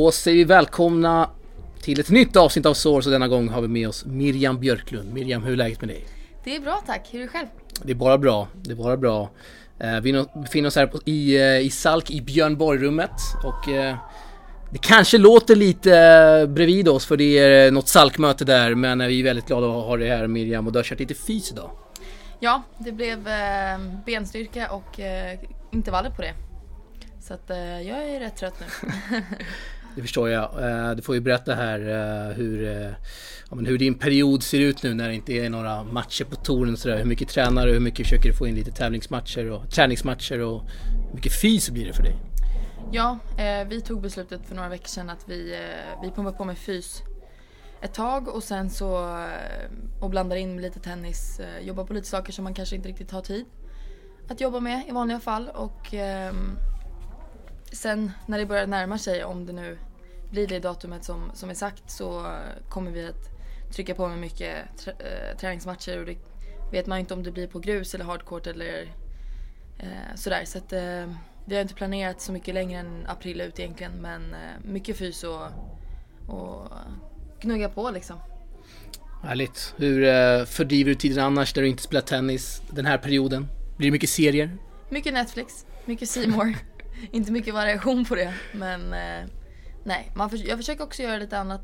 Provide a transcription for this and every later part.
Då säger vi välkomna till ett nytt avsnitt av Source och denna gång har vi med oss Miriam Björklund. Miriam, hur är läget med dig? Det är bra tack, hur är det själv? Det är bara bra, det är bara bra. Eh, Vi befinner oss här i, eh, i Salk i Björn Borg-rummet och eh, det kanske låter lite bredvid oss för det är något Salkmöte där men vi är väldigt glada att ha dig här Miriam och du har kört lite fys idag. Ja, det blev benstyrka och intervaller på det. Så att jag är rätt trött nu. Det förstår jag. Eh, du får ju berätta här eh, hur, eh, ja, men hur din period ser ut nu när det inte är några matcher på touren. Hur mycket tränar du? Hur mycket försöker du få in lite tävlingsmatcher och träningsmatcher och hur mycket fys blir det för dig? ja, eh, vi tog beslutet för några veckor sedan att vi, eh, vi pumpar på med fys ett tag och sen så och blandar in med lite tennis, eh, jobbar på lite saker som man kanske inte riktigt har tid att jobba med i vanliga fall och ehm, sen när det börjar närma sig, om det nu blir det datumet som, som är sagt så kommer vi att trycka på med mycket trä, eh, träningsmatcher och det vet man ju inte om det blir på grus eller hardcourt eller eh, sådär. Så att eh, vi har inte planerat så mycket längre än april ut egentligen men mycket fys och, och gnugga på liksom. Härligt. Hur fördriver du tiden annars när du inte spelar tennis den här perioden? Blir det mycket serier? Mycket Netflix, mycket More. inte mycket variation på det men eh, nej, man för, jag försöker också göra lite annat.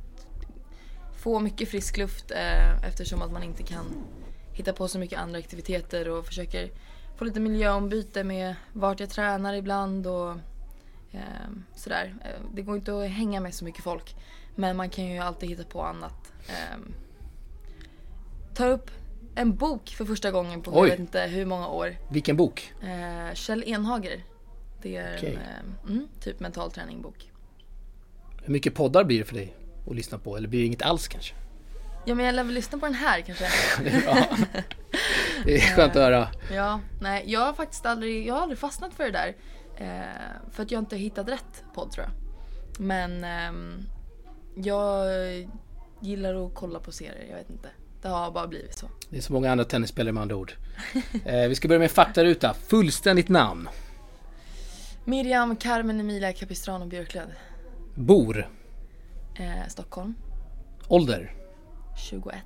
Få mycket frisk luft eh, eftersom att man inte kan hitta på så mycket andra aktiviteter och försöker få lite miljöombyte med vart jag tränar ibland och eh, sådär. Eh, Det går inte att hänga med så mycket folk men man kan ju alltid hitta på annat. Eh, tar upp en bok för första gången på Oj. jag vet inte hur många år. Vilken bok? Eh, Kjell Enhager. Det är Okej. en eh, mm, typ mental träningbok. Hur mycket poddar blir det för dig att lyssna på? Eller blir det inget alls kanske? Ja men jag lär väl lyssna på den här kanske. Det är bra. Det är skönt att höra. Ja, nej jag har faktiskt aldrig, jag har aldrig fastnat för det där. Eh, för att jag inte har hittat rätt podd tror jag. Men ehm, jag gillar att kolla på serier, jag vet inte. Det har bara blivit så. Det är så många andra tennisspelare med andra ord. Eh, vi ska börja med faktaruta. Fullständigt namn. Miriam Carmen Emilia Capistrano Björklund. Bor. Eh, Stockholm, Ålder. 21.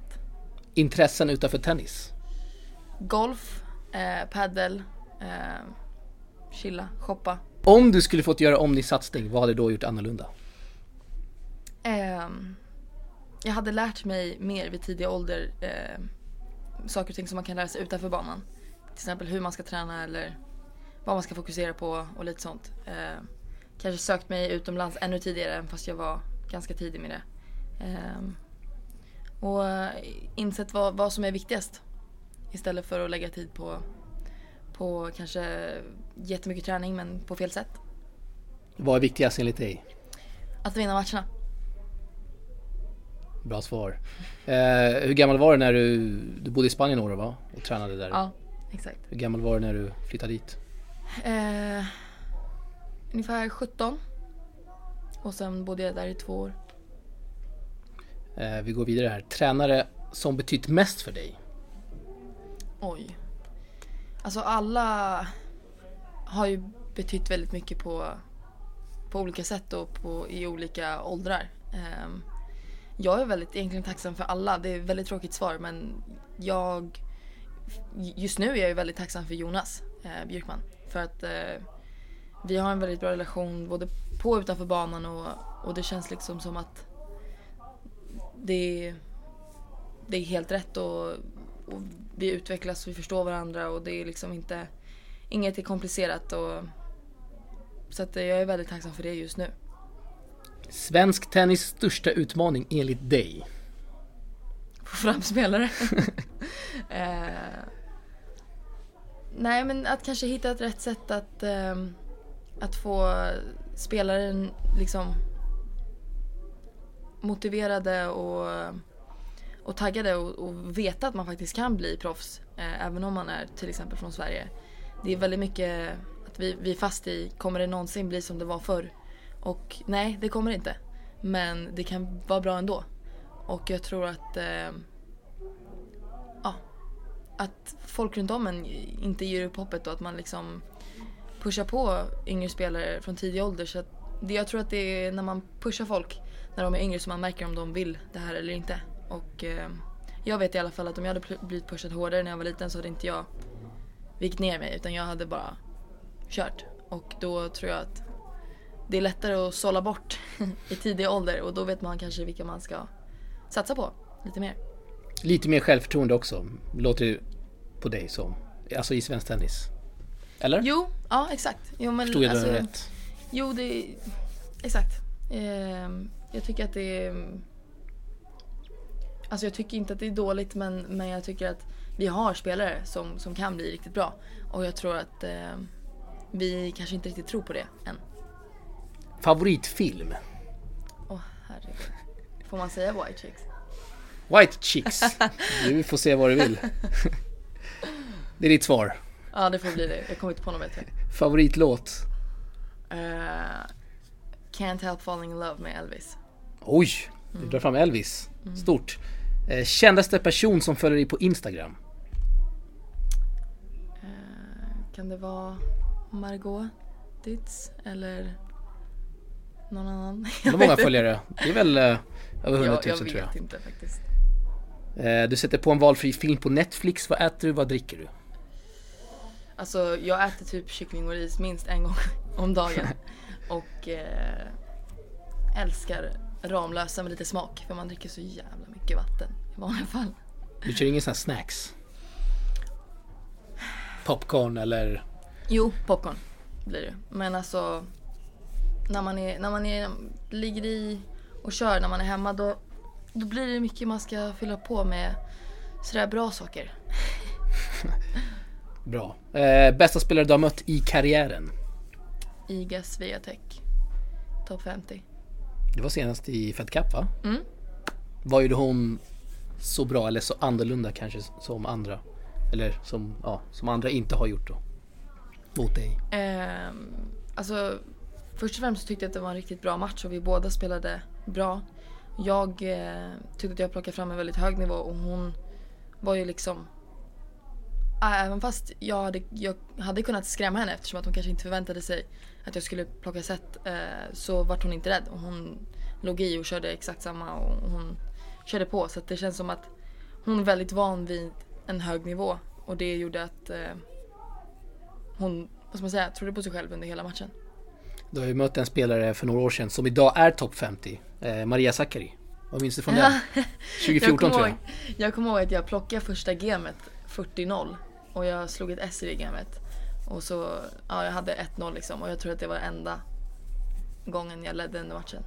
Intressen utanför tennis. Golf, eh, paddel, eh, chilla, shoppa. Om du skulle fått göra om din satsning, vad hade du då gjort annorlunda? Ehm, jag hade lärt mig mer vid tidig ålder eh, saker och ting som man kan lära sig utanför banan. Till exempel hur man ska träna eller vad man ska fokusera på och lite sånt. Eh, kanske sökt mig utomlands ännu tidigare fast jag var ganska tidig med det. Ehm, och eh, insett vad, vad som är viktigast. Istället för att lägga tid på, på kanske jättemycket träning men på fel sätt. Vad är viktigast enligt dig? Att vinna matcherna. Bra svar. Eh, hur gammal var du när du, du bodde i Spanien några år va? Och tränade där. Ja, exakt. Hur gammal var du när du flyttade dit? Eh, ungefär 17. Och sen bodde jag där i två år. Eh, vi går vidare här. Tränare som betytt mest för dig? Oj. Alltså alla har ju betytt väldigt mycket på, på olika sätt och på, i olika åldrar. Ehm, jag är väldigt egentligen tacksam för alla. Det är ett väldigt tråkigt svar men jag just nu är jag väldigt tacksam för Jonas eh, Björkman. För att eh, vi har en väldigt bra relation både på och utanför banan och, och det känns liksom som att det, det är helt rätt och, och vi utvecklas, vi förstår varandra och det är liksom inte, inget är komplicerat och så att eh, jag är väldigt tacksam för det just nu. Svensk tennis största utmaning enligt dig? Få fram spelare. eh, nej men att kanske hitta ett rätt sätt att, ehm, att få spelaren liksom motiverade och, och taggade och, och veta att man faktiskt kan bli proffs. Eh, även om man är till exempel från Sverige. Det är väldigt mycket att vi, vi är fast i, kommer det någonsin bli som det var förr? Och nej, det kommer det inte. Men det kan vara bra ändå. Och jag tror att eh, ja, att folk runt om en inte ger upp hoppet och att man liksom pushar på yngre spelare från tidig ålder så att det, jag tror att det är när man pushar folk när de är yngre som man märker om de vill det här eller inte. Och eh, jag vet i alla fall att om jag hade blivit pushad hårdare när jag var liten så hade inte jag vikt ner mig utan jag hade bara kört. Och då tror jag att det är lättare att sålla bort i tidig ålder och då vet man kanske vilka man ska satsa på lite mer. Lite mer självförtroende också, låter det på dig som. Alltså i svensk tennis. Eller? Jo, ja exakt. Jo, men, Förstod jag alltså, rätt? Jo, det... Exakt. Ehm, jag tycker att det är... Alltså jag tycker inte att det är dåligt men, men jag tycker att vi har spelare som, som kan bli riktigt bra. Och jag tror att eh, vi kanske inte riktigt tror på det än. Favoritfilm? Åh herregud. Får man säga White Chicks? White Chicks. Du får se vad du vill. Det är ditt svar. Ja det får bli det. Jag kommer inte på något bättre. Favoritlåt? Eh, Can't Help Falling In Love med Elvis. Oj, du drar fram Elvis. Stort. Eh, kändaste person som följer dig på Instagram? Eh, kan det vara Margot Ditz eller någon annan? Hur många följare? Det är väl eh, över 100 000 jag, jag tror vet jag. inte faktiskt. Eh, du sätter på en valfri film på Netflix. Vad äter du? Vad dricker du? Alltså jag äter typ kyckling och ris minst en gång om dagen. Och eh, älskar Ramlösa med lite smak för man dricker så jävla mycket vatten i vanliga fall. Du kör ingen sån här snacks? Popcorn eller? Jo, popcorn blir det. Men alltså när man, är, när man är, ligger i och kör när man är hemma då, då blir det mycket man ska fylla på med sådär bra saker. Bra. Eh, bästa spelare du har mött i karriären? Iga Swiatek. Topp 50. Det var senast i Fed Cup va? Mm. Vad gjorde hon så bra eller så annorlunda kanske som andra? Eller som, ja, som andra inte har gjort då? Mot dig? Ehm, alltså, först och främst tyckte jag att det var en riktigt bra match och vi båda spelade bra. Jag eh, tyckte att jag plockade fram en väldigt hög nivå och hon var ju liksom... Ah, även fast jag hade, jag hade kunnat skrämma henne eftersom att hon kanske inte förväntade sig att jag skulle plocka set eh, så vart hon inte rädd. Och hon låg i och körde exakt samma och hon körde på. Så att det känns som att hon är väldigt van vid en hög nivå. Och det gjorde att eh, hon, vad ska man säga, trodde på sig själv under hela matchen. Du har ju mött en spelare för några år sedan som idag är topp 50. Eh, Maria Sakkari. Vad minns du från den? 2014 kommer tror jag. ihåg, jag kommer ihåg att jag plockade första gamet 40-0 och jag slog ett S i det gamet. Och så, ja jag hade 1-0 liksom och jag tror att det var enda gången jag ledde under matchen.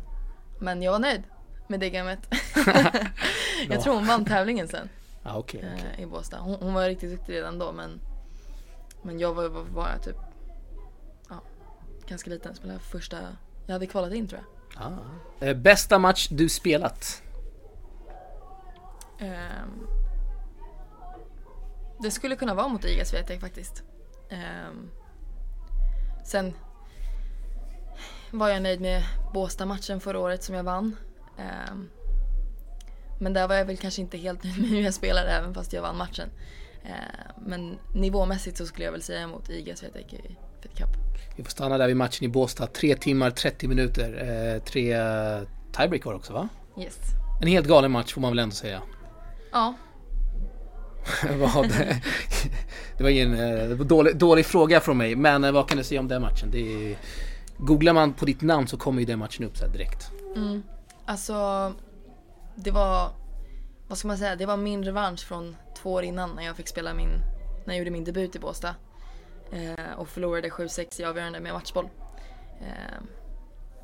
Men jag var nöjd med det gamet. jag tror hon vann tävlingen sen Ah, okej, okej. eh, i Båstad. Hon, hon var riktigt duktig redan då men, men jag var, bara typ ganska liten. Spelade första, jag hade kvalat in tror jag. Ah. Eh, bästa match du spelat? Ehm, det skulle kunna vara mot Iga Swiatek faktiskt. Ehm, sen var jag nöjd med Båstad-matchen förra året som jag vann. Ehm, men där var jag väl kanske inte helt nöjd med hur jag spelade även fast jag vann matchen. Ehm, men nivåmässigt så skulle jag väl säga mot Iga Swiatek i Fed Cup. Vi får stanna där vid matchen i Båstad. Tre timmar, 30 minuter. Eh, tre eh, tiebreak var också va? Yes. En helt galen match får man väl ändå säga. Ja, vad, det var ingen eh, det var dålig, dålig fråga från mig, men eh, vad kan du säga om den matchen? Det är, googlar man på ditt namn så kommer ju den matchen upp så direkt. Mm. Alltså, det var, vad ska man säga, det var min revansch från två år innan när jag fick spela min, när jag gjorde min debut i Båstad. Eh, och förlorade 7-6 i avgörande med matchboll. Eh,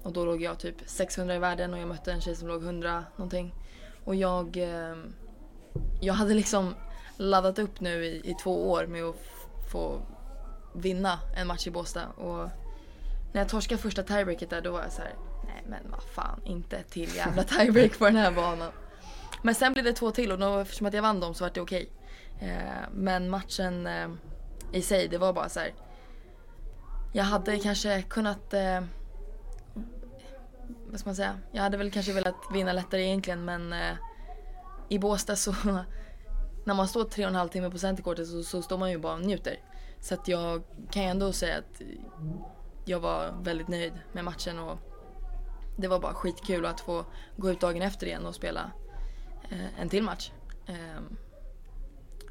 och då låg jag typ 600 i världen och jag mötte en tjej som låg 100 någonting. Och jag, eh, jag hade liksom laddat upp nu i, i två år med att få vinna en match i Båstad. Och när jag torskade första tiebreaket där då var jag så här: nej men vad fan, inte ett till jävla tiebreak på den här banan. Men sen blev det två till och då, eftersom att jag vann dem så var det okej. Eh, men matchen eh, i sig, det var bara så här. Jag hade kanske kunnat, eh, vad ska man säga, jag hade väl kanske velat vinna lättare egentligen men eh, i Båstad så, när man står tre och en halv timme på centercourtet så, så står man ju bara och njuter. Så att jag kan ju ändå säga att jag var väldigt nöjd med matchen och det var bara skitkul att få gå ut dagen efter igen och spela en till match. Eh,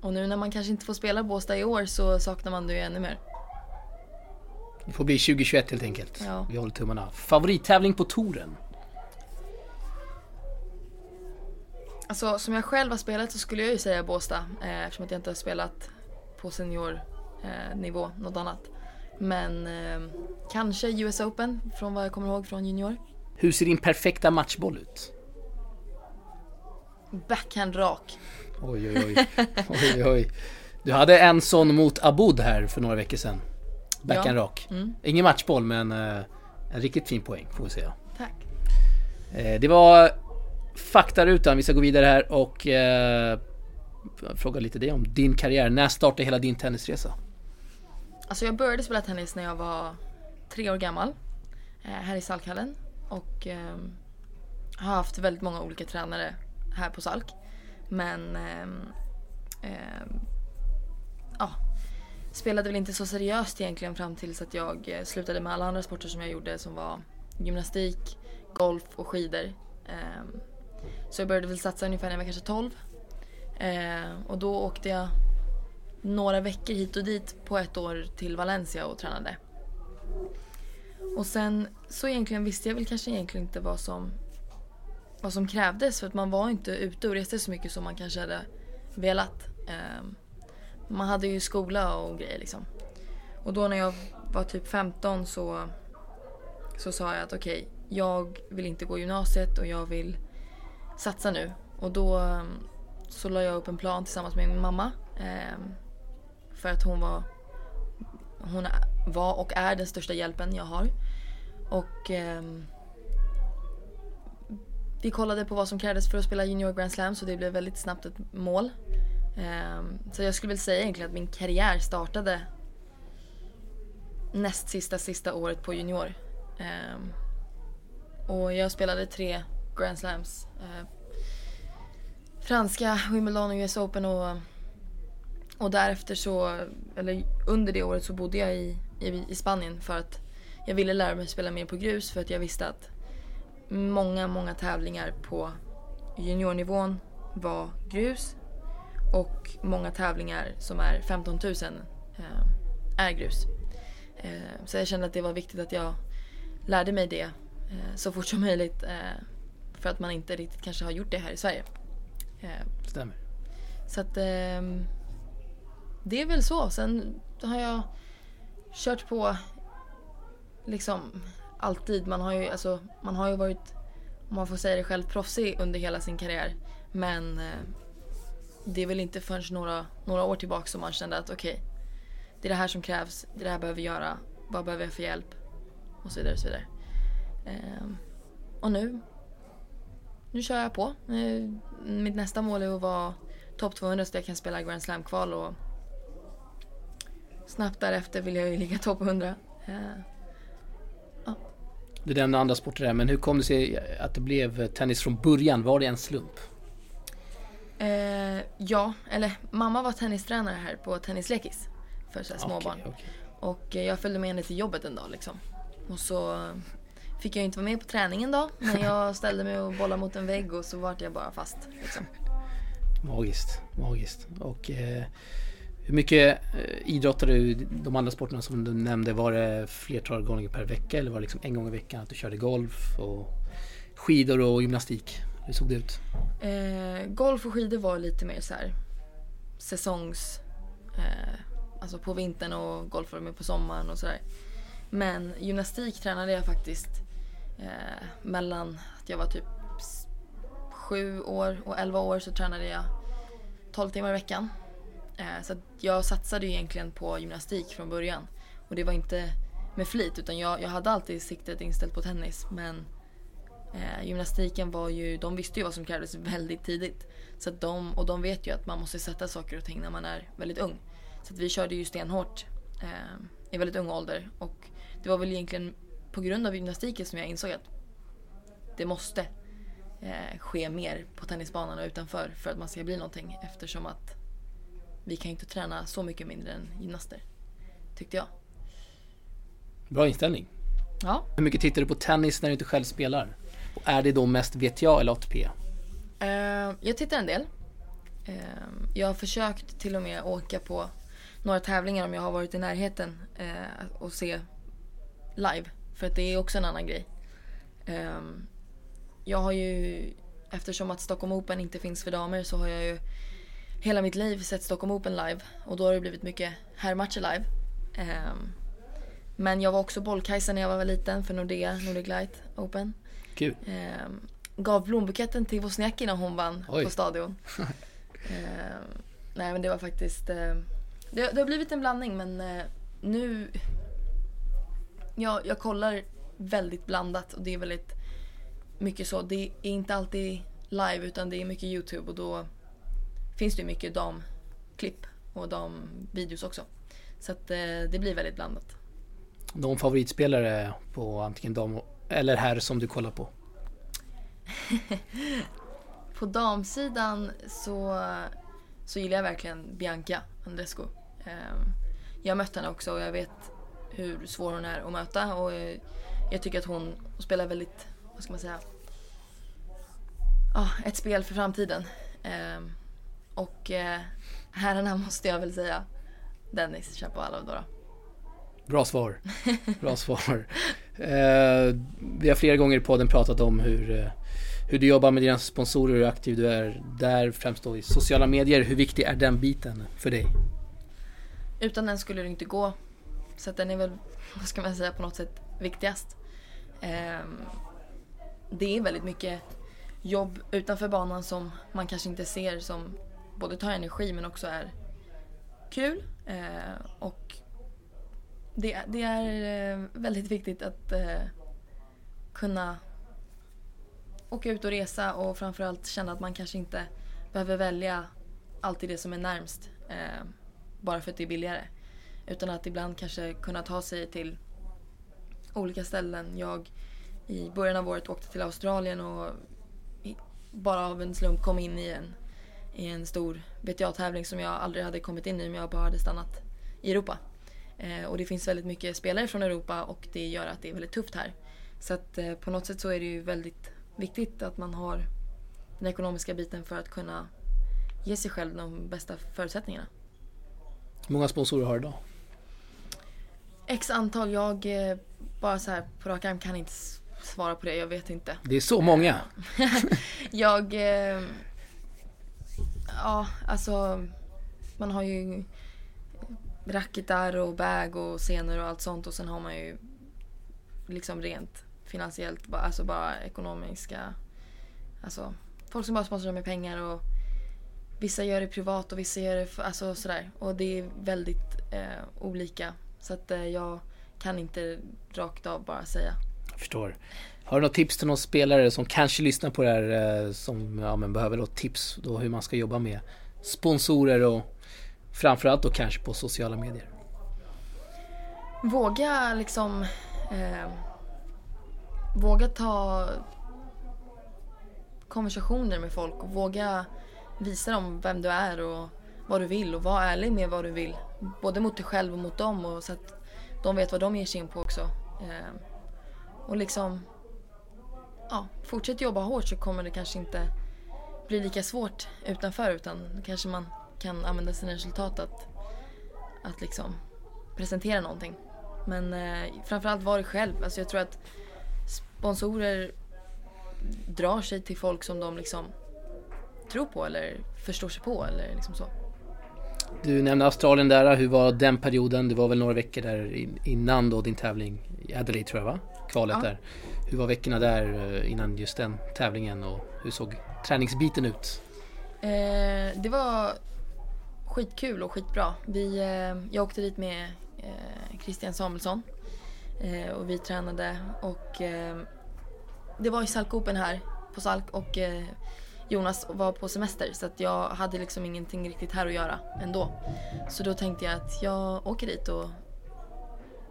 och nu när man kanske inte får spela Båstad i år så saknar man det ju ännu mer. Det får bli 2021 helt enkelt. Ja. Vi håller tummarna. Favorittävling på touren? Alltså som jag själv har spelat så skulle jag ju säga Båstad eh, eftersom att jag inte har spelat på seniornivå eh, något annat. Men eh, kanske US Open från vad jag kommer ihåg från junior. Hur ser din perfekta matchboll ut? Backhand rak. Oj, oj, oj. oj, oj. Du hade en sån mot Aboud här för några veckor sedan. Backhand Ja. rak. Mm. Ingen matchboll men eh, en riktigt fin poäng får vi säga. Tack. Eh, det var faktarutan. Vi ska gå vidare här och eh, fråga lite dig om din karriär. När startade hela din tennisresa? Alltså jag började spela tennis när jag var tre år gammal. Här i Salkhallen. Och ehm, har haft väldigt många olika tränare här på Salk. Men Eh, eh, ja, spelade väl inte så seriöst egentligen fram tills att jag eh, slutade med alla andra sporter som jag gjorde som var gymnastik, golf och skidor. Eh, så jag började väl satsa ungefär när jag var kanske 12. Eh, och då åkte jag några veckor hit och dit på ett år till Valencia och tränade. Och sen så egentligen visste jag väl kanske egentligen inte vad som, vad som krävdes för att man var inte ute och reste så mycket som man kanske hade velat. Ehm, man hade ju skola och grejer liksom. Och då när jag var typ 15 så, så sa jag att okej, jag vill inte gå gymnasiet och jag vill satsa nu. Och då ehm, så la jag upp en plan tillsammans med min mamma. Ehm, för att hon var, hon var och är den största hjälpen jag har. Och vi kollade på vad som krävdes för att spela Junior Grand Slam så det blev väldigt snabbt ett mål. Ehm, så jag skulle väl säga egentligen att min karriär startade näst sista sista året på junior. Ehm, och jag spelade tre Grand Slams. Eh, franska, Wimbledon och US Open och och därefter så, eller under det året så bodde jag i, i, i Spanien för att jag ville lära mig spela mer på grus för att jag visste att många, många tävlingar på juniornivån var grus och många tävlingar som är 15 000 eh, är grus. Eh, så jag kände att det var viktigt att jag lärde mig det eh, så fort som möjligt för att man inte riktigt kanske har gjort det här i Sverige. Stämmer. så att ehm, det är väl så. Sen har jag kört på liksom alltid. Man har ju, alltså, man har ju varit, om man får säga det själv, proffsig under hela sin karriär. Men eh, det är väl inte förrän några, några år tillbaka som man kände att okej, det är det här som krävs, det är det här behöver vi göra, vad behöver jag för hjälp? Och så vidare och så vidare. Ehm, och nu, nu kör jag på. Eh, Mitt nästa mål är att vara topp 200 så att jag kan spela Grand Slam-kval och snabbt därefter vill jag ju ligga topp 100. Du nämnde andra sporter där, men hur kom det sig att det blev tennis från början? Var det en slump? Eh, ja, eller mamma var tennistränare här på Tennislekis för så här småbarn. Okej, okej. Och eh, jag följde med henne till jobbet en dag liksom. Och så fick jag inte vara med på träningen då. Men jag ställde mig och bollade mot en vägg och så vart jag bara fast. Liksom. Magiskt, magiskt. Och eh, hur mycket eh, idrottade du de andra sporterna som du nämnde? Var det flertal gånger per vecka eller var det liksom en gång i veckan att du körde golf och skidor och gymnastik? Hur såg det ut? Eh, golf och skidor var lite mer så här säsongs... Eh, alltså på vintern och golf var med på sommaren och sådär. Men gymnastik tränade jag faktiskt eh, mellan att jag var typ sju år och elva år så tränade jag 12 timmar i veckan. Eh, så att jag satsade ju egentligen på gymnastik från början. Och det var inte med flit utan jag, jag hade alltid siktet inställt på tennis men Eh, gymnastiken var ju, de visste ju vad som krävdes väldigt tidigt. Så att de, och de vet ju att man måste sätta saker och ting när man är väldigt ung. Så att vi körde ju stenhårt eh, i väldigt ung ålder. Och det var väl egentligen på grund av gymnastiken som jag insåg att det måste eh, ske mer på tennisbanan och utanför för att man ska bli någonting. Eftersom att vi kan inte träna så mycket mindre än gymnaster. Tyckte jag. Bra inställning. Ja. Hur mycket tittar du på tennis när du inte själv spelar? Och är det då mest VTA eller ATP? Eh, jag tittar en del. Eh, jag har försökt till och med åka på några tävlingar om jag har varit i närheten eh, och se live. För att det är också en annan grej. Jag har ju, eftersom att Stockholm Open inte finns för damer så har jag ju hela mitt liv sett Stockholm Open live och då har det blivit mycket herrmatcher live. Eh, men jag var också bollkajsa när jag var liten för Nordea, Nordic Light Open. Kul. Eh, gav blombuketten till Wozniacki när hon vann Oj. på Stadion. eh, nej men det var faktiskt, eh, det, det har blivit en blandning men eh, nu, jag, jag kollar väldigt blandat och det är väldigt mycket så. Det är inte alltid live utan det är mycket YouTube och då finns det mycket damklipp och damvideos också. Så att eh, det blir väldigt blandat. De favoritspelare på antingen dam eller herr som du kollar på? På damsidan så, så gillar jag verkligen Bianca Andrescu. Ehm, Jag har mött henne också och jag vet hur svår hon är att möta och eh, jag tycker att hon spelar väldigt, vad ska man säga, ja, ett spel för framtiden. Och eh, herrarna måste jag väl säga Dennis Chapovalov då. då. Bra svar. Bra svar. Eh, vi har flera gånger i podden pratat om hur, eh, hur du jobbar med dina sponsorer och hur aktiv du är där, främst då i sociala medier. Hur viktig är den biten för dig? Utan den skulle det inte gå. Så den är väl, vad ska man säga, på något sätt viktigast. Ehm, det är väldigt mycket jobb utanför banan som man kanske inte ser som både tar energi men också är kul. Eh, och det, det är eh, väldigt viktigt att eh, kunna åka ut och resa och framförallt känna att man kanske inte behöver välja alltid det som är närmst. Eh, bara för att det är billigare. Utan att ibland kanske kunna ta sig till olika ställen. Jag i början av året åkte till Australien och bara av en slump kom in i en, i en stor VTA-tävling som jag aldrig hade kommit in i om jag bara hade stannat i Europa. Eh, och det finns väldigt mycket spelare från Europa och det gör att det är väldigt tufft här. Så att eh, på något sätt så är det ju väldigt viktigt att man har den ekonomiska biten för att kunna ge sig själv de bästa förutsättningarna. Hur många sponsorer har du idag? X antal, jag eh, bara så här på rak arm kan inte svara på det, jag vet inte. Det är så många. Jag... Ja, alltså... Man har ju racketar och bag och scener och allt sånt och sen har man ju liksom rent finansiellt, alltså bara ekonomiska... Alltså folk som bara sponsrar med pengar och vissa gör det privat och vissa gör det för, alltså sådär. Och det är väldigt eh, olika. Så att eh, jag kan inte rakt av bara säga. Jag förstår. Har du något tips till någon spelare som kanske lyssnar på det här eh, som ja, men behöver något tips då hur man ska jobba med sponsorer och framförallt då kanske på sociala medier? Våga liksom... Eh, våga ta konversationer med folk och våga visa dem vem du är och vad du vill och var ärlig med vad du vill. Både mot dig själv och mot dem och så att de vet vad de ger sig in på också. Eh, och liksom... Ja, fortsätt jobba hårt så kommer det kanske inte bli lika svårt utanför utan kanske man kan använda sina resultat att, att liksom presentera någonting. Men eh, framförallt var det själv. Alltså jag tror att sponsorer drar sig till folk som de liksom tror på eller förstår sig på eller liksom så. Du nämnde Australien där, hur var den perioden? Det var väl några veckor där innan då din tävling i Adelaide tror jag va? Kvalet Ja. där. Hur var veckorna där eh, innan just den tävlingen och hur såg träningsbiten ut? Eh, det var skitkul och skitbra. Vi, eh, jag åkte dit med eh, Christian Samuelsson eh, och vi tränade och eh, det var i Salk Open här på Salk och eh, Jonas var på semester så att jag hade liksom ingenting riktigt här att göra ändå. Så då tänkte jag att jag åker dit och,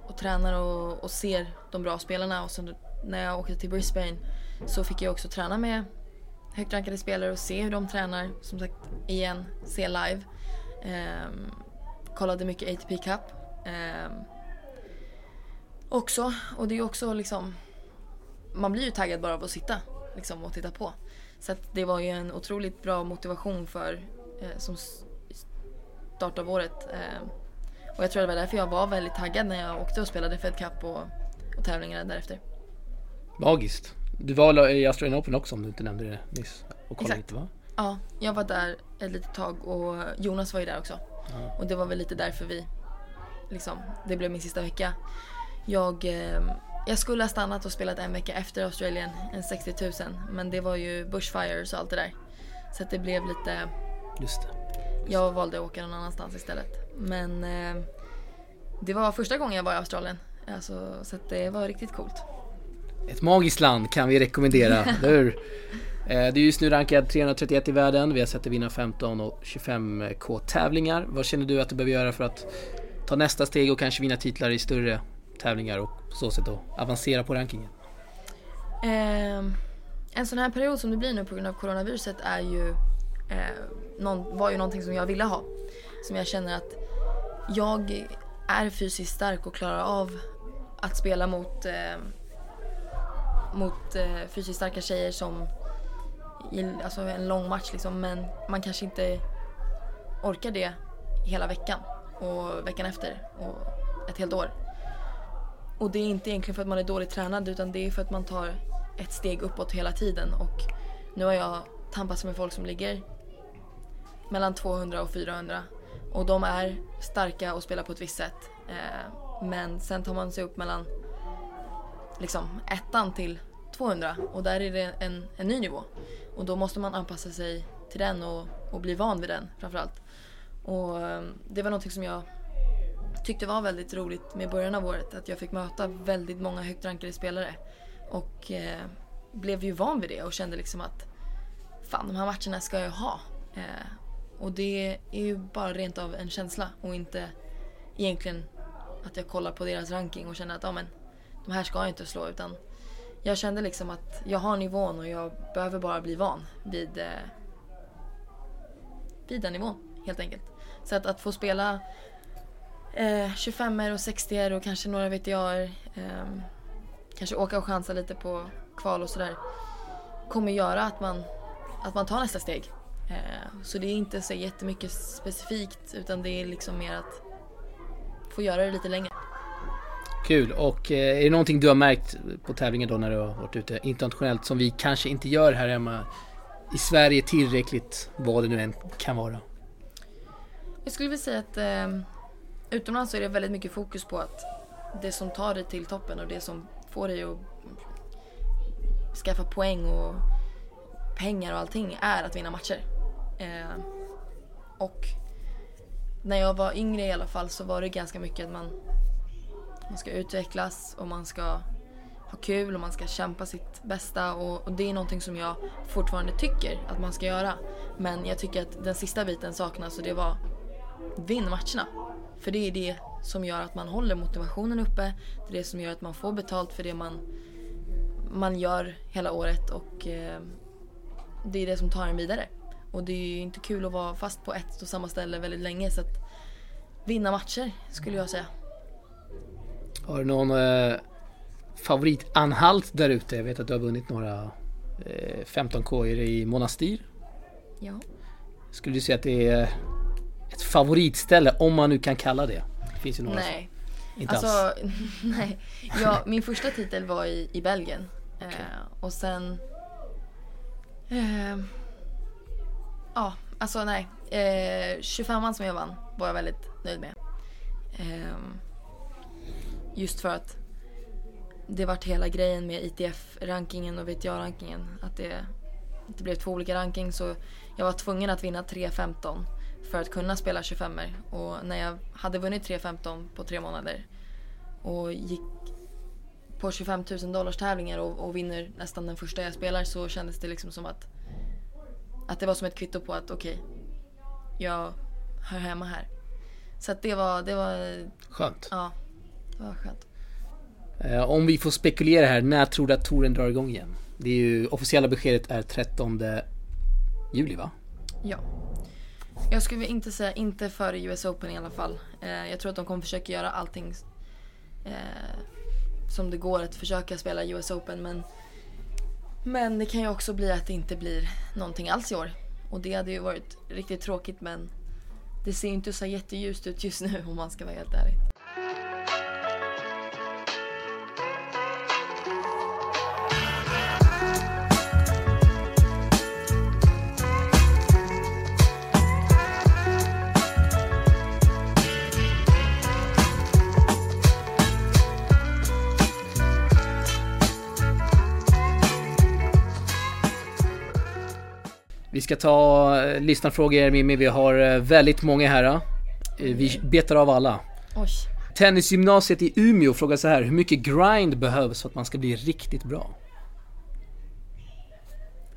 och tränar och, och ser de bra spelarna och sen när jag åkte till Brisbane så fick jag också träna med högt rankade spelare och se hur de tränar. Som sagt, igen, se live. Ehm, kollade mycket ATP Cup. Ehm, också. Och det är också liksom, man blir ju taggad bara av att sitta liksom, och titta på. Så att det var ju en otroligt bra motivation för eh, som start av året. Eh, och jag tror det var därför jag var väldigt taggad när jag åkte och spelade Fed Cup och, och tävlingarna därefter. Magiskt. Du var i Australian Open också om du inte nämnde det nyss. Och kollade Exakt. lite va? Ja, jag var där ett litet tag och Jonas var ju där också. Ja. Och det var väl lite därför vi, liksom, det blev min sista vecka. Jag, eh, jag skulle ha stannat och spelat en vecka efter Australien, en 60 000. Men det var ju bushfires och allt det där. Så det blev lite, Just det. Jag valde att åka någon annanstans istället. Men eh, det var första gången jag var i Australien. Alltså, så det var riktigt coolt. Ett magiskt land kan vi rekommendera, eller hur? Eh, Du är just nu rankad 331 i världen. Vi har sett dig vinna 15 och 25k tävlingar. Vad känner du att du behöver göra för att ta nästa steg och kanske vinna titlar i större tävlingar och på så sätt då avancera på rankingen? Eh, en sån här period som det blir nu på grund av coronaviruset är ju, eh, någon, var ju någonting som jag ville ha. Som jag känner att jag är fysiskt stark och klarar av att spela mot, eh, mot eh, fysiskt starka tjejer som i alltså en lång match liksom. Men man kanske inte orkar det hela veckan och veckan efter och ett helt år. Och det är inte egentligen för att man är dåligt tränad utan det är för att man tar ett steg uppåt hela tiden. Och nu har jag tampats med folk som ligger mellan 200 och 400. Och de är starka och spelar på ett visst sätt. Eh, men sen tar man sig upp mellan liksom ettan till 200 och där är det en, en ny nivå. Och då måste man anpassa sig till den och, och bli van vid den framförallt. Och eh, det var någonting som jag tyckte var väldigt roligt med början av året. Att jag fick möta väldigt många högt rankade spelare. Och eh, blev ju van vid det och kände liksom att fan de här matcherna ska jag ha. Eh, och det är ju bara rent av en känsla och inte egentligen att jag kollar på deras ranking och känner att ja, men, de här ska jag inte slå utan jag kände liksom att jag har nivån och jag behöver bara bli van vid, eh, vid den nivån helt enkelt. Så att, att få spela eh, 25 och 60 och kanske några VTA eh, kanske åka och chansa lite på kval och sådär kommer göra att man, att man tar nästa steg. Eh, så det är inte så jättemycket specifikt utan det är liksom mer att få göra det lite längre. Kul. Och eh, är det någonting du har märkt på tävlingen då när du har varit ute internationellt som vi kanske inte gör här hemma i Sverige tillräckligt, vad det nu än kan vara? Jag skulle vilja säga att eh, utomlands så är det väldigt mycket fokus på att det som tar dig till toppen och det som får dig att skaffa poäng och pengar och allting är att vinna matcher. Eh, och när jag var yngre i alla fall så var det ganska mycket att man, man ska utvecklas och man ska ha kul och man ska kämpa sitt bästa och, och det är någonting som jag fortfarande tycker att man ska göra. Men jag tycker att den sista biten saknas och det var vinn matcherna. För det är det som gör att man håller motivationen uppe. Det är det som gör att man får betalt för det man, man gör hela året och eh, det är det som tar en vidare. Och det är ju inte kul att vara fast på ett och samma ställe väldigt länge så att vinna matcher skulle jag säga. Har du någon eh, favoritanhalt där ute? Jag vet att du har vunnit några eh, 15K i Monastir. Ja. Skulle du säga att det är ett favoritställe, om man nu kan kalla det? Det finns ju några Nej. inte alls. Alltså, nej. Ja, min första titel var i, i Belgien. Eh, och sen... Eh, ja, alltså nej. Eh, 25an som jag vann var jag väldigt nöjd med. Eh, just för att det vart hela grejen med ITF-rankingen och VTA-rankingen. Att det, det blev två olika ranking så jag var tvungen att vinna 3.15 för att kunna spela 25 Och när jag hade vunnit 3.15 på tre månader och gick på 25 000 dollars tävlingar och, och vinner nästan den första jag spelar så kändes det liksom som att att det var som ett kvitto på att okej, jag hör hemma här. Så att det var, det var, Skönt. ja, det var skönt. Eh, om vi får spekulera här, när tror du att touren drar igång igen? Det är ju, officiella beskedet är 13 juli va? Ja. Jag skulle inte säga inte före US Open i alla fall. Eh, jag tror att de kommer försöka göra allting eh, som det går att försöka spela US Open men men det kan ju också bli att det inte blir någonting alls i år. Och det hade ju varit riktigt tråkigt men det ser ju inte så jätteljust ut just nu om man ska vara helt ärlig. Ska ta eh, lyssnarfrågor Mimmi, vi har eh, väldigt många här. eh. Vi betar av alla. Oj. Tennisgymnasiet i Umeå frågar så här, hur mycket grind behövs för att man ska bli riktigt bra?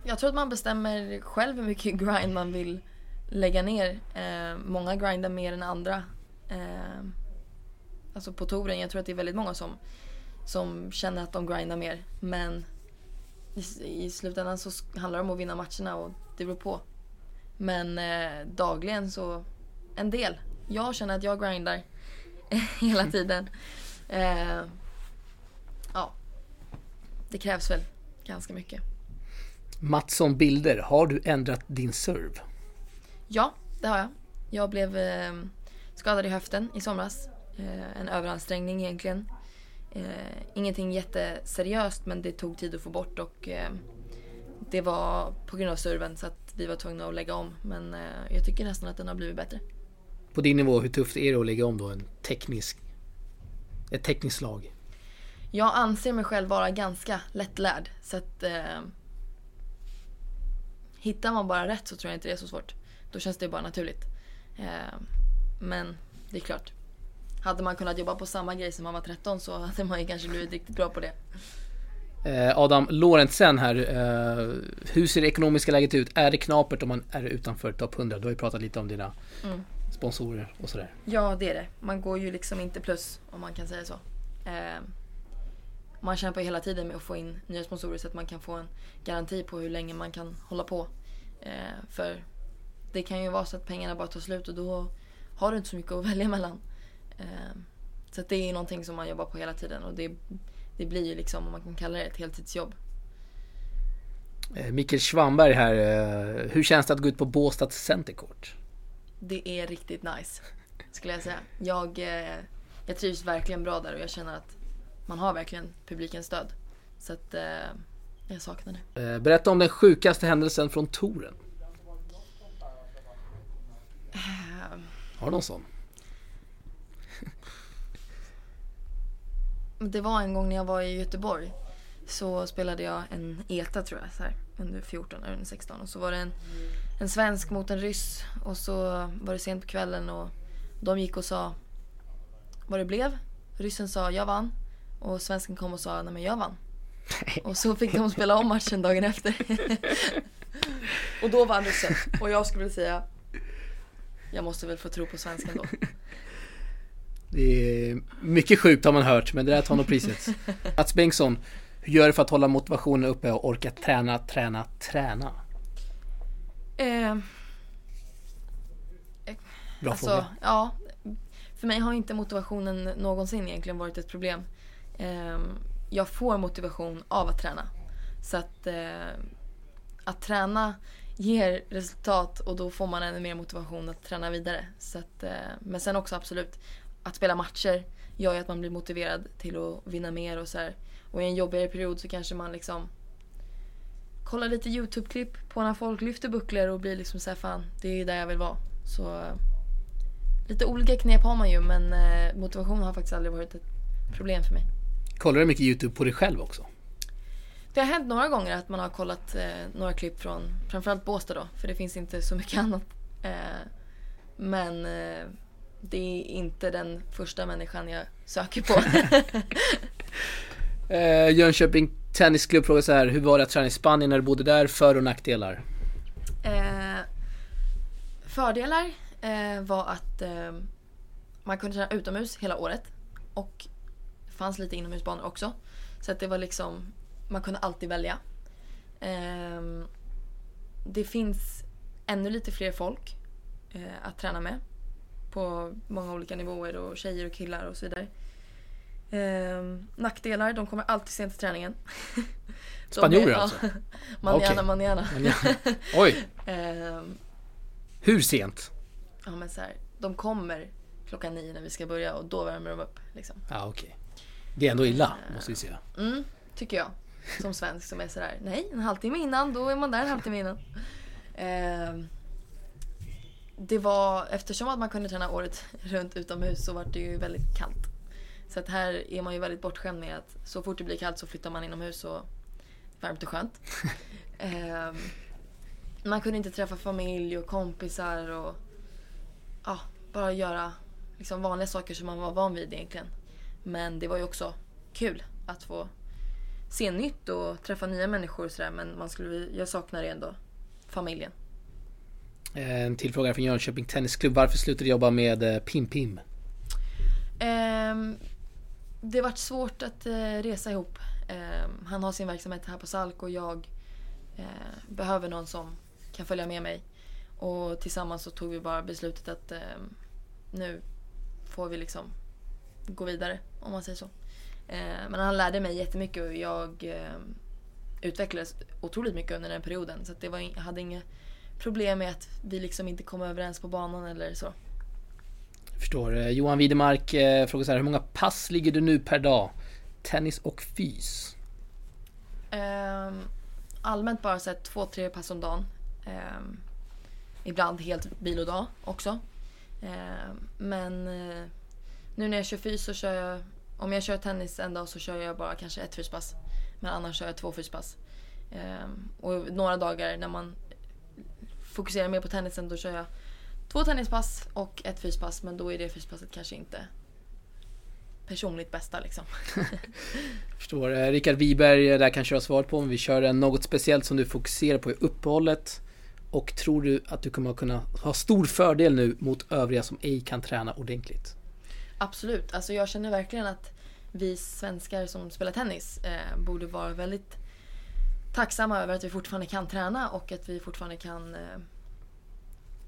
Jag tror att man bestämmer själv hur mycket grind man vill lägga ner. Eh, många grindar mer än andra. Eh, alltså på touren, jag tror att det är väldigt många som, som känner att de grindar mer. Men i, i slutändan så handlar det om att vinna matcherna och det beror på. Men eh, dagligen så, en del. Jag känner att jag grindar hela tiden. Eh, ja, det krävs väl ganska mycket. Mattsson Bilder, har du ändrat din serve? Ja, det har jag. Jag blev eh, skadad i höften i somras. Eh, en överansträngning egentligen. Eh, ingenting jätteseriöst men det tog tid att få bort och eh, det var på grund av serven så att vi var tvungna att lägga om. Men eh, jag tycker nästan att den har blivit bättre. På din nivå, hur tufft är det att lägga om då en teknisk, ett tekniskt slag? Jag anser mig själv vara ganska lättlärd så att eh, hittar man bara rätt så tror jag inte det är så svårt. Då känns det bara naturligt. Eh, men det är klart. Hade man kunnat jobba på samma grej som man var 13 så hade man ju kanske blivit riktigt bra på det. Eh, Adam Lorentsen här, eh, hur ser det ekonomiska läget ut? Är det knapert om man är utanför topp 100? Du har ju pratat lite om dina Mm. sponsorer och sådär. Ja, det är det. Man går ju liksom inte plus om man kan säga så. Eh, man kämpar ju hela tiden med att få in nya sponsorer så att man kan få en garanti på hur länge man kan hålla på. Eh, för det kan ju vara så att pengarna bara tar slut och då har du inte så mycket att välja mellan. Eh, så det är någonting som man jobbar på hela tiden och det, det blir ju liksom, om man kan kalla det ett heltidsjobb. Eh, Mikael Schwamberg här, eh, hur känns det att gå ut på Båstads Centercourt? Det är riktigt nice, skulle jag säga. Jag, eh, jag trivs verkligen bra där och jag känner att man har verkligen publikens stöd. Så att jag saknar det. Berätta om den sjukaste händelsen från touren. Har du någon sån? Det var en gång när jag var i Göteborg. Så spelade jag en ETA tror jag, så här, under 14 eller under 16. Och så var det en, en svensk mot en ryss. Och så var det sent på kvällen och de gick och sa vad det blev. Ryssen sa jag vann. Och svensken kom och sa nej men jag vann. Och så fick de spela om matchen dagen efter. och då vann ryssen. Och jag skulle säga jag måste väl få tro på svensken då. Det är mycket sjukt har man hört, men det där tar nog priset. Mats Bengtsson, hur gör du för att hålla motivationen uppe och orka träna, träna, träna? Eh, Bra alltså, fråga. ja. För mig har inte motivationen någonsin egentligen varit ett problem. Eh, jag får motivation av att träna. Så att, eh, att träna ger resultat och då får man ännu mer motivation att träna vidare. Så att, eh, men sen också absolut, att spela matcher gör ju att man blir motiverad till att vinna mer och så här. Och i en jobbigare period så kanske man liksom kollar lite YouTube-klipp på när folk lyfter bucklor och blir liksom såhär fan, det är där jag vill vara. Så eh, lite olika knep har man ju men eh, motivation har faktiskt aldrig varit ett problem för mig. Kollar du mycket YouTube på dig själv också? Det har hänt några gånger att man har kollat eh, några klipp från framförallt Båstad då, för det finns inte så mycket annat. Eh, men eh, det är inte den första människan jag söker på. Eh, Jönköping Tennisklubb frågar så här, hur var det att träna i Spanien när du bodde där? För och nackdelar? Eh, fördelar eh, var att eh, man kunde träna utomhus hela året. Och det fanns lite inomhusbanor också. Så att det var liksom, man kunde alltid välja. Eh, det finns ännu lite fler folk eh, att träna med. På många olika nivåer och tjejer och killar och så vidare. Ehm, nackdelar, de kommer alltid sent till träningen. Spanjorer ja, alltså? Manana, Okej. manana. Men ja. Oj, Ehm, hur sent? ja men så här, de kommer klockan nio när vi ska börja och då värmer de upp liksom. Ja, okej. Det är ändå illa, måste vi säga. Mm, tycker jag. Som svensk som är sådär, nej en halvtimme innan, då är man där en halvtimme innan. Det var, eftersom att man kunde träna året runt utomhus så var det ju väldigt kallt. Så att här är man ju väldigt bortskämd med att så fort det blir kallt så flyttar man inomhus och varmt och skönt. Ehm, man kunde inte träffa familj och kompisar och ja, bara göra liksom vanliga saker som man var van vid egentligen. Men det var ju också kul att få se nytt och träffa nya människor och sådär. Men man skulle, jag saknar ändå familjen. Eh, en till fråga från Jönköping Tennisklubb. Varför slutade du jobba med eh, Pim Pim? Ehm, det vart svårt att eh, resa ihop. Ehm, han har sin verksamhet här på Salk och jag behöver någon som kan följa med mig. Och tillsammans så tog vi bara beslutet att ehm, nu får vi liksom gå vidare om man säger så. Men han lärde mig jättemycket och jag utvecklades otroligt mycket under den perioden. Så att det var, jag hade inget problem med att vi liksom inte kom överens på banan eller så. Jag förstår. Eh, Johan Widemark eh, frågar så här. Hur många pass ligger du nu per dag? Tennis och fys? Ehm, allmänt bara så här två, tre pass om dagen. Ehm, ibland helt vilodag också. Ehm, men eh, nu när jag kör fys så kör jag, om jag kör tennis en dag så kör jag bara kanske ett fyspass. Men annars kör jag två fyspass. Och några dagar när man fokuserar mer på tennisen då kör jag två tennispass och ett fyspass. Men då är det fyspasset kanske inte personligt bästa liksom. Förstår. Eh, Rickard Wiberg, eh, där kan köra svaret på om vi kör något speciellt som du fokuserar på i uppehållet. Och tror du att du kommer att kunna ha stor fördel nu mot övriga som ej kan träna ordentligt? Absolut. Alltså jag känner verkligen att vi svenskar som spelar tennis eh, borde vara väldigt tacksamma över att vi fortfarande kan träna och att vi fortfarande kan eh,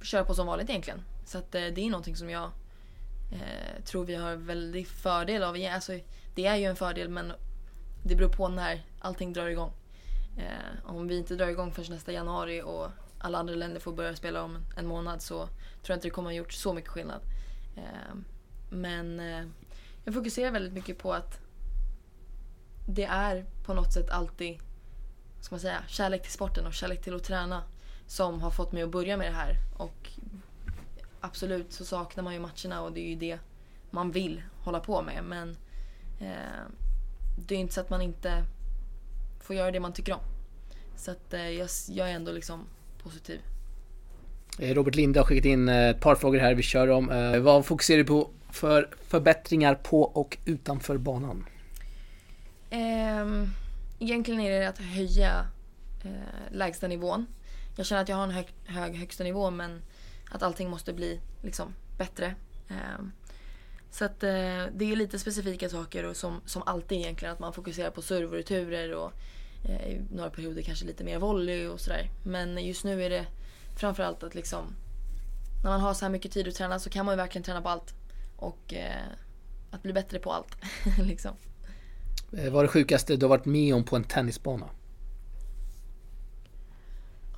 köra på som vanligt egentligen. Så att eh, det är någonting som jag eh, tror vi har väldigt fördel av. Alltså, det är ju en fördel men det beror på när allting drar igång. Eh, om vi inte drar igång förrän nästa januari och alla andra länder får börja spela om en månad så tror jag inte det kommer ha gjort så mycket skillnad. Eh, men eh, jag fokuserar väldigt mycket på att det är på något sätt alltid ska man säga, kärlek till sporten och kärlek till att träna som har fått mig att börja med det här. Och absolut så saknar man ju matcherna och det är ju det man vill hålla på med. Men eh, det är inte så att man inte får göra det man tycker om. Så att eh, jag, jag är ändå liksom positiv. Eh, Robert Linde har skickat in eh, ett par frågor här vi kör om. Eh, Vad fokuserar du på för förbättringar på och utanför banan? Ehm, egentligen är det att höja eh, lägsta nivån. Jag känner att jag har en hög, hög högsta nivå men att allting måste bli liksom bättre. Eh, så att eh, det är lite specifika saker och som, som alltid egentligen att man fokuserar på serve och returer och eh, i några perioder kanske lite mer volley och sådär. Men just nu är det framförallt att liksom när man har så här mycket tid att träna så kan man ju verkligen träna på allt. Och eh, att bli bättre på allt. liksom. Eh, Vad är det sjukaste du har varit med om på en tennisbana?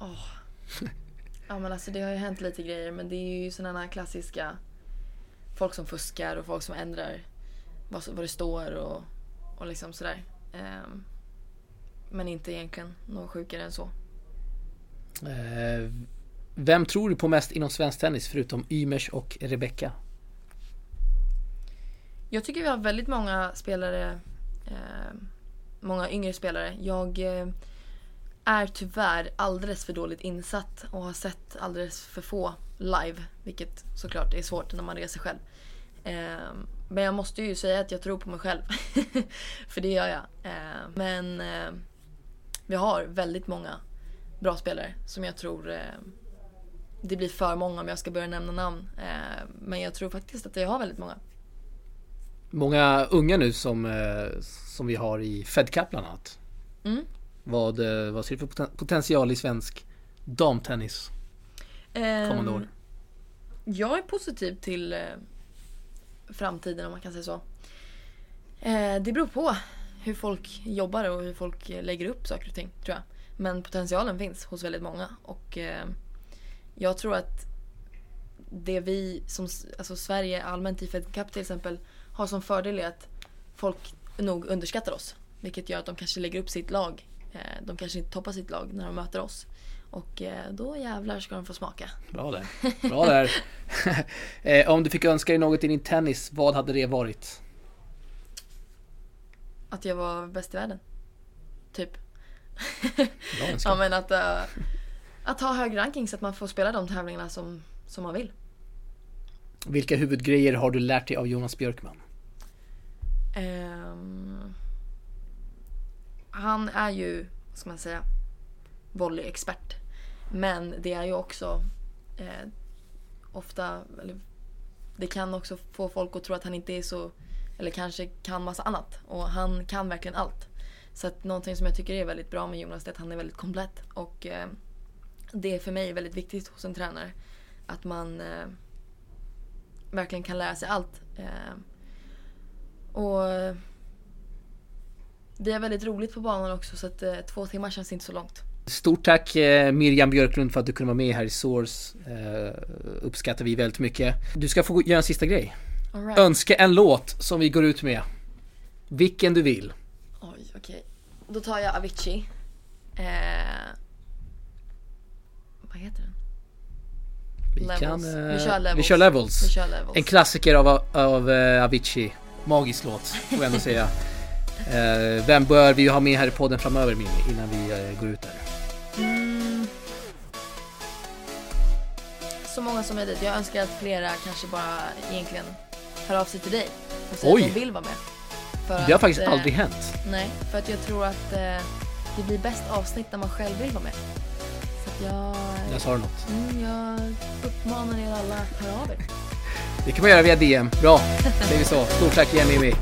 Åh. Ja men alltså det har ju hänt lite grejer men det är ju sådana här klassiska folk som fuskar och folk som ändrar vad, vad det står och, och liksom sådär. Ehm, men inte egentligen något sjukare än så. Eh, Vem tror du på mest inom svensk tennis förutom Ymers och Rebecca? Jag tycker vi har väldigt många spelare, eh, många yngre spelare. Jag eh, är tyvärr alldeles för dåligt insatt och har sett alldeles för få live. Vilket såklart är svårt när man reser själv. Eh, men jag måste ju säga att jag tror på mig själv. för det gör jag. Eh, men eh, vi har väldigt många bra spelare som jag tror eh, det blir för många om jag ska börja nämna namn. Ehm, men jag tror faktiskt att jag har väldigt många. Många unga nu som, eh, som vi har i Fed Cup bland annat. Mm. Vad, eh, vad ser du för poten- potential i svensk damtennis kommande Ehm, år? Jag är positiv till eh, framtiden om man kan säga så. Det beror på hur folk jobbar och hur folk lägger upp saker och ting tror jag. Men potentialen finns hos väldigt många och jag tror att det vi som alltså Sverige allmänt i Fed Cup till exempel har som fördel är att folk nog underskattar oss. Vilket gör att de kanske lägger upp sitt lag. Eh, de kanske inte toppar sitt lag när de möter oss. Och eh, då jävlar ska de få smaka. Bra där. Bra där. Eh, om du fick önska dig något i din tennis, vad hade det varit? Att jag var bäst i världen. Typ. Ja men att, att ha hög ranking så att man får spela de tävlingarna som, som man vill. Vilka huvudgrejer har du lärt dig av Jonas Björkman? Um, han är ju, vad ska man säga, volleyexpert. Men det är ju också eh, ofta, eller, det kan också få folk att tro att han inte är så, eller kanske kan massa annat. Och han kan verkligen allt. Så att någonting som jag tycker är väldigt bra med Jonas är att han är väldigt komplett. Och eh, det är för mig väldigt viktigt hos en tränare. Att man eh, verkligen kan lära sig allt. Eh, och vi har väldigt roligt på banan också så att eh, två timmar känns inte så långt. Stort tack eh, Miriam Björklund för att du kunde vara med här i Source. Eh, uppskattar vi väldigt mycket. Du ska få göra en sista grej. Right. Önska en låt som vi går ut med. Vilken du vill. Oj, okej. Då tar jag Avicii. Eh, vad heter den? Vi Levels. kan... eh, Vi kör Levels. Vi kör Levels. Vi kör Levels. En klassiker av, av eh, Avicii. Magisk låt, får jag ändå säga. Eh, vem bör vi ha med här i podden framöver Mimmi, innan vi eh, går ut där? Mm. Så många som möjligt. Jag önskar att flera kanske bara egentligen hör av sig till dig och säger Oj. att de vill vara med. För Det har att, faktiskt eh, aldrig hänt. Nej, för att jag tror att eh, det blir bäst avsnitt när man själv vill vara med. Jag, Där sa något. mm, jag uppmanar er alla att höra av er. Det kan man göra via DM. Bra, säger vi så. Stort tack igen Mimmi.